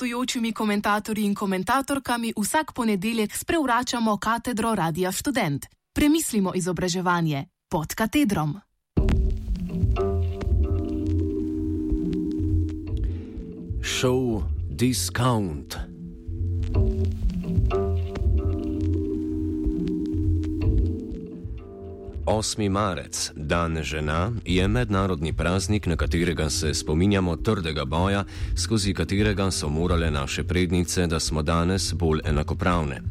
gostujočimi komentatorji in komentatorkami vsak ponedeljek sprevračamo katedro Radia Student. Premislimo izobraževanje pod katedrom. Show Discount. 8. marec, dan žena, je mednarodni praznik, na katerega se spominjamo trdega boja, skozi katerega so morale naše prednice, da smo danes bolj enakopravne.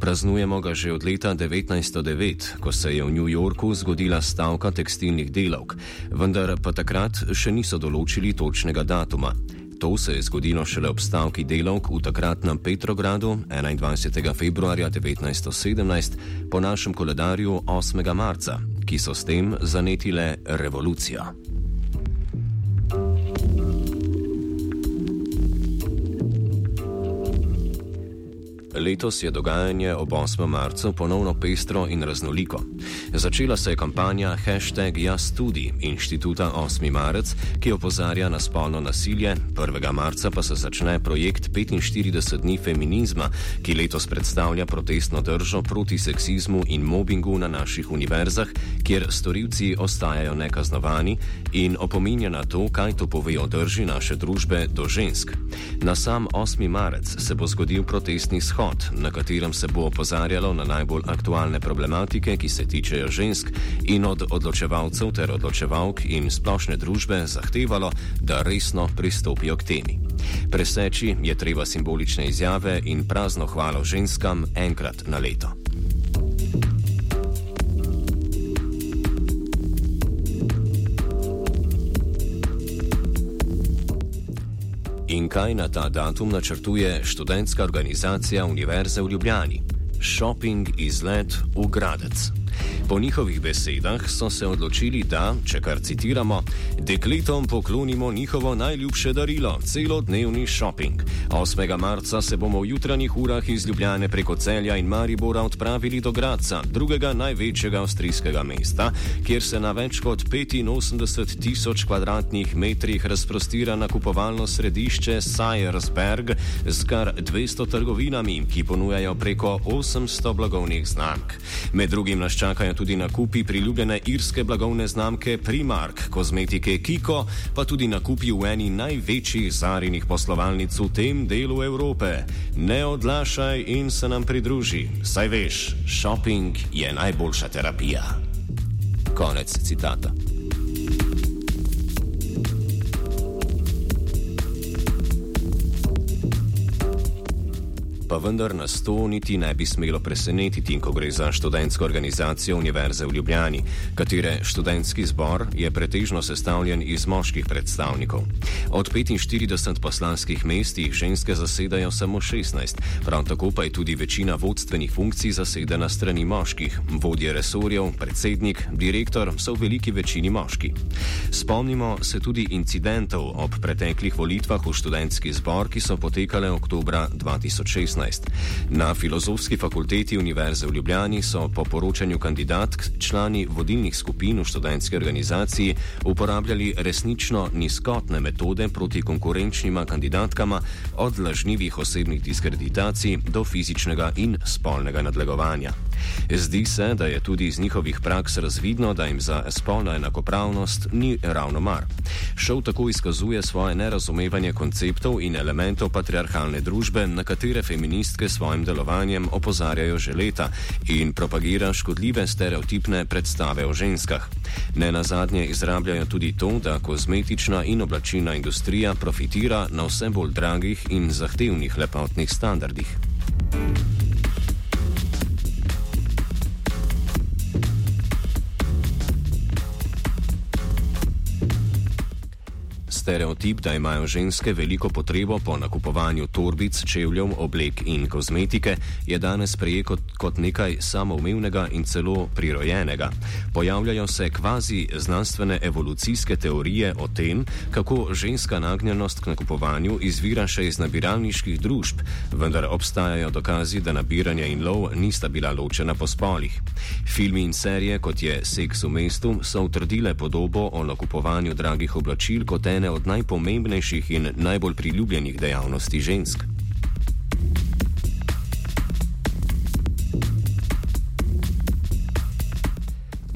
Praznujemo ga že od leta 1909, ko se je v New Yorku zgodila stavka tekstilnih delavk, vendar pa takrat še niso določili točnega datuma. To se je zgodilo šele ob stavki delovk v takratnem Petrogradu 21. februarja 1917, po našem koledarju 8. marca, ki so s tem zanetile revolucijo. Letos je dogajanje ob 8. marcu ponovno pestro in raznoliko. Začela se je kampanja hashtag Jaz tudi inštituta 8. marec, ki opozarja na spolno nasilje, 1. marca pa se začne projekt 45 dni feminizma, ki letos predstavlja protestno držo proti seksizmu in mobbingu na naših univerzah, kjer storilci ostajajo nekaznovani in opominja na to, kaj to pove o drži naše družbe do žensk. Na sam 8. marec se bo zgodil protestni shod shod, na katerem se bo opozarjalo na najbolj aktualne problematike, ki se tičejo žensk, in od odločevalcev ter odločevalk in splošne družbe zahtevalo, da resno pristopijo k temi. Preseči je treba simbolične izjave in prazno hvalo ženskam enkrat na leto. In kaj na ta datum načrtuje študentska organizacija Univerze v Ljubljani? Shopping izlet v Gradec. Po njihovih besedah so se odločili, da, če kar citiramo, dekletom poklonimo njihovo najljubše darilo, celodnevni šoping. 8. marca se bomo v jutranjih urah iz Ljubljane preko celja in Maribora odpravili do Graca, drugega največjega avstrijskega mesta, kjer se na več kot 85 tisoč kvadratnih metrih razprostira nakupovalno središče Sajersberg z kar 200 trgovinami, ki ponujajo preko 800 blagovnih znamk. Med drugim nas čakajo tudi nakupi priljubljene irske blagovne znamke Primark, kozmetike Kiko, pa tudi nakupi v eni največjih zarinih poslovalnic v tem delu Evrope. Ne odlašaj in se nam pridruži, saj veš, shopping je najboljša terapija. Konec citata. Pa vendar nas to niti ne bi smelo presenetiti, ko gre za študentsko organizacijo Univerze v Ljubljani, katere študentski zbor je pretežno sestavljen iz moških predstavnikov. Od 45 poslanskih mest jih ženske zasedajo samo 16, prav tako pa je tudi večina vodstvenih funkcij zasedena strani moških. Vodje resorjev, predsednik, direktor so v veliki večini moški. Spomnimo se tudi incidentov ob preteklih volitvah v študentski zbor, ki so potekale oktobra 2016. Na filozofski fakulteti Univerze v Ljubljani so po poročanju kandidatk člani vodilnih skupin v študentski organizaciji uporabljali resnično nizkotne metode proti konkurenčnima kandidatkama, od lažnivih osebnih diskreditacij do fizičnega in spolnega nadlegovanja. Zdi se, da je tudi iz njihovih praks razvidno, da jim za spolno enakopravnost ni ravno mar. Šov tako izkazuje svoje nerazumevanje konceptov in elementov patriarhalne družbe, na katere feministke s svojim delovanjem opozarjajo že leta in propagira škodljive stereotipne predstave o ženskah. Ne na zadnje izrabljajo tudi to, da kozmetična in oblačilna industrija profitira na vse bolj dragih in zahtevnih lepotnih standardih. Stereotip, da imajo ženske veliko potrebo po nakupovanju torbic, čevljev, oblek in kozmetike, je danes prejet kot, kot nekaj samoumevnega in celo prirojenega. Pojavljajo se kvazi znanstvene evolucijske teorije o tem, kako ženska nagnjenost k nakupovanju izvira še iz nabiralniških družb, vendar obstajajo dokazi, da nabiranje in lov nista bila ločena po spolih. Filmi in serije, kot je Seks v mestu, so utrdile podobo o nakupovanju dragih oblačil kot ene od od najpomembnejših in najbolj priljubljenih dejavnosti žensk.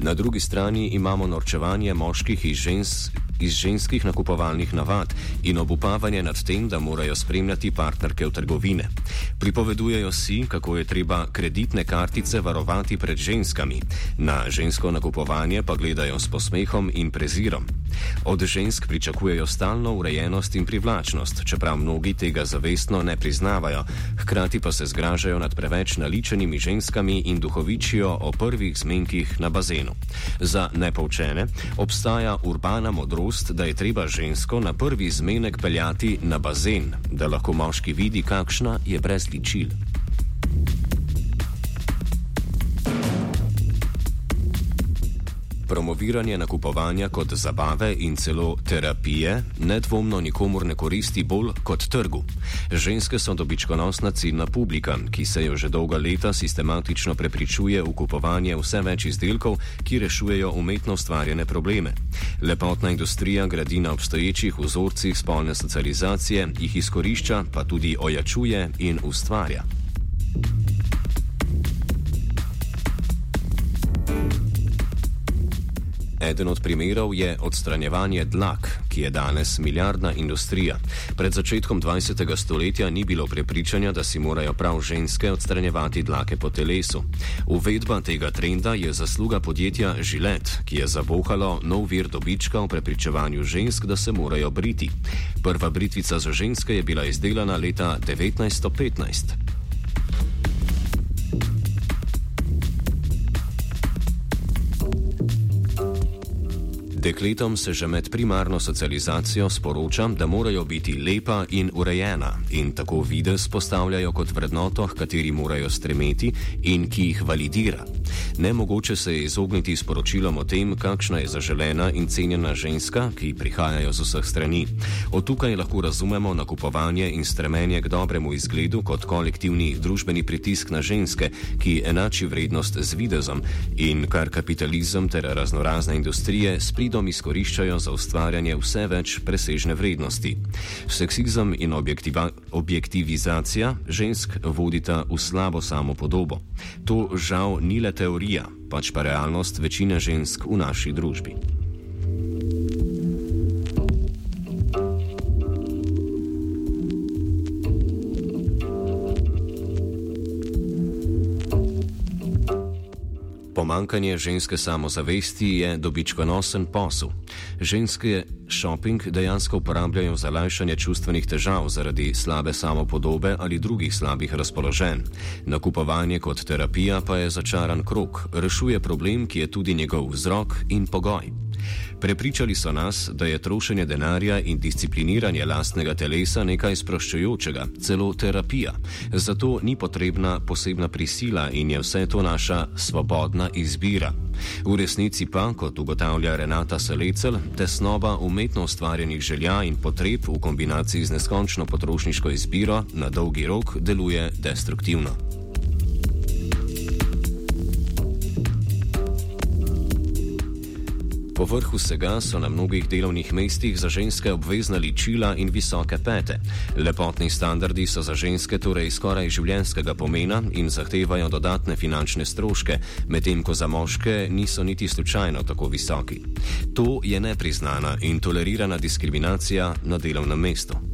Na drugi strani imamo norčevanje moških iz žensk iz ženskih nakupovalnih navad in obupavanje nad tem, da morajo spremljati partnerke v trgovine. Pripovedujejo si, kako je treba kreditne kartice varovati pred ženskami, na žensko nakupovanje pa gledajo s posmehom in prezirom. Od žensk pričakujejo stalno urejenost in privlačnost, čeprav mnogi tega zavestno ne priznavajo, hkrati pa se zgražajo nad preveč naličenimi ženskami in duhovičijo o prvih zmenkih na bazenu. Za nepoučene obstaja urbana modrost, da je treba žensko na prvi zmenek peljati na bazen, da lahko moški vidi, kakšna je brez ličil. Promoviranje nakupovanja kot zabave in celo terapije nedvomno nikomor ne koristi bolj kot trgu. Ženske so dobičkonosna ciljna publika, ki se jo že dolga leta sistematično prepričuje v kupovanje vse več izdelkov, ki rešujejo umetno ustvarjene probleme. Lepotna industrija gradi na obstoječih vzorcih spolne socializacije, jih izkorišča, pa tudi ojačuje in ustvarja. Eden od primerov je odstranjevanje dlak, ki je danes milijardna industrija. Pred začetkom 20. stoletja ni bilo prepričanja, da si morajo prav ženske odstranjevati dlake po telesu. Uvedba tega trenda je zasluga podjetja Žilet, ki je zavohalo nov vir dobička v prepričevanju žensk, da se morajo briti. Prva britvica za ženske je bila izdelana leta 1915. Dekletom se že med primarno socializacijo sporoča, da morajo biti lepa in urejena in tako videz postavljajo kot vrednoto, kateri morajo stremeti in ki jih validira. Nemogoče se je izogniti sporočilom o tem, kakšna je zaželena in cenjena ženska, ki prihajajo z vseh strani. Od tukaj lahko razumemo nakupovanje in stremenje k dobremu izgledu kot kolektivni družbeni pritisk na ženske, ki enači vrednost z videzom in kar kapitalizem ter raznorazne industrije s pridom izkoriščajo za ustvarjanje vse več presežne vrednosti. Seksizem in objektivizacija žensk vodita v slabo samopodobo. To žal ni le teorija, pač pa realnost večine žensk v naši družbi. Pomankanje ženske samozavesti je dobičkonosen posel. Ženske shopping dejansko uporabljajo za lajšanje čustvenih težav zaradi slabe samopodobe ali drugih slabih razpoloženj. Nakupovanje kot terapija pa je začaran krok, rešuje problem, ki je tudi njegov vzrok in pogoj. Prepričali so nas, da je trošenje denarja in discipliniranje lastnega telesa nekaj sproščujočega, celo terapija. Zato ni potrebna posebna prisila in je vse to naša svobodna izbira. V resnici pa, kot ugotavlja Renata Salecel, tesnoba umetno ustvarjenih želja in potreb v kombinaciji z neskončno potrošniško izbiro na dolgi rok deluje destruktivno. Povrh vsega so na mnogih delovnih mestih za ženske obvezna ličila in visoke pete. Lepotni standardi so za ženske torej skoraj življenskega pomena in zahtevajo dodatne finančne stroške, medtem ko za moške niso niti slučajno tako visoki. To je nepriznana in tolerirana diskriminacija na delovnem mestu.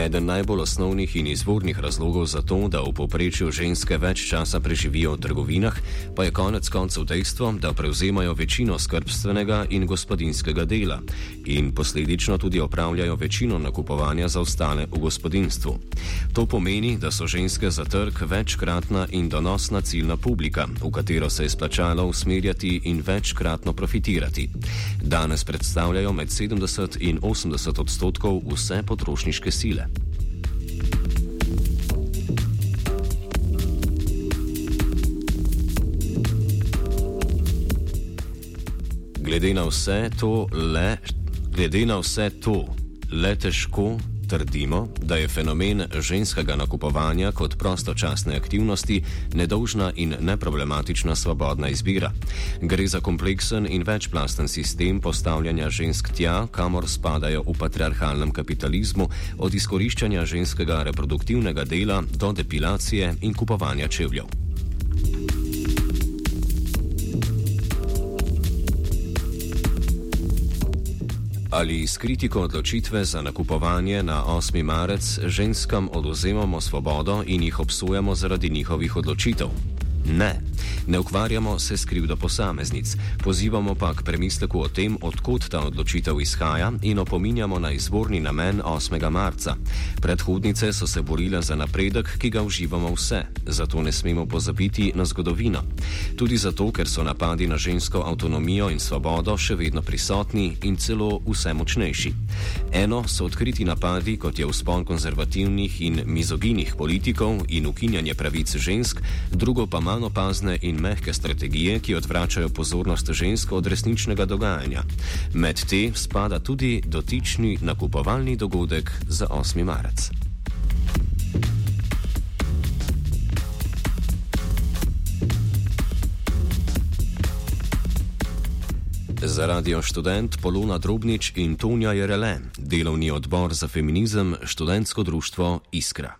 Eden najbolj osnovnih in izvornih razlogov za to, da v povprečju ženske več časa preživijo v trgovinah, pa je konec koncev dejstvo, da prevzemajo večino skrbstvenega in gospodinskega dela in posledično tudi opravljajo večino nakupovanja za ostale v gospodinstvu. To pomeni, da so ženske za trg večkratna in donosna ciljna publika, v katero se je splačalo usmerjati in večkratno profitirati. Danes predstavljajo med 70 in 80 odstotkov vse potrošniške sile. Glede na vse to, le, glede na vse to, le težko trdimo, da je fenomen ženskega nakupovanja kot prostočasne aktivnosti nedolžna in neproblematična svobodna izbira. Gre za kompleksen in večplasten sistem postavljanja žensk tja, kamor spadajo v patriarhalnem kapitalizmu, od izkoriščanja ženskega reproduktivnega dela do depilacije in kupovanja čevljev. Ali s kritiko odločitve za nakupovanje na 8. marec ženskam oduzemamo svobodo in jih obsojamo zaradi njihovih odločitev? Ne. Ne ukvarjamo se s krivdo posameznic, pozivamo pa k premisleku o tem, odkot ta odločitev izhaja in opominjamo na izvorni namen 8. marca. Predhodnice so se borile za napredek, ki ga uživamo vse, zato ne smemo pozabiti na zgodovino. Tudi zato, ker so napadi na žensko avtonomijo in svobodo še vedno prisotni in celo vse močnejši. Eno so odkriti napadi, kot je vzpon konzervativnih in mizoginih politikov in ukinjanje pravic žensk, drugo pa manj opazne in mehke strategije, ki odvračajo pozornost žensk od resničnega dogajanja. Med te spada tudi dotični nakupovalni dogodek za 8. marec. Za radio študent Polona Drobnič in Tonja Jerele, delovni odbor za feminizem, študentsko društvo Iskra.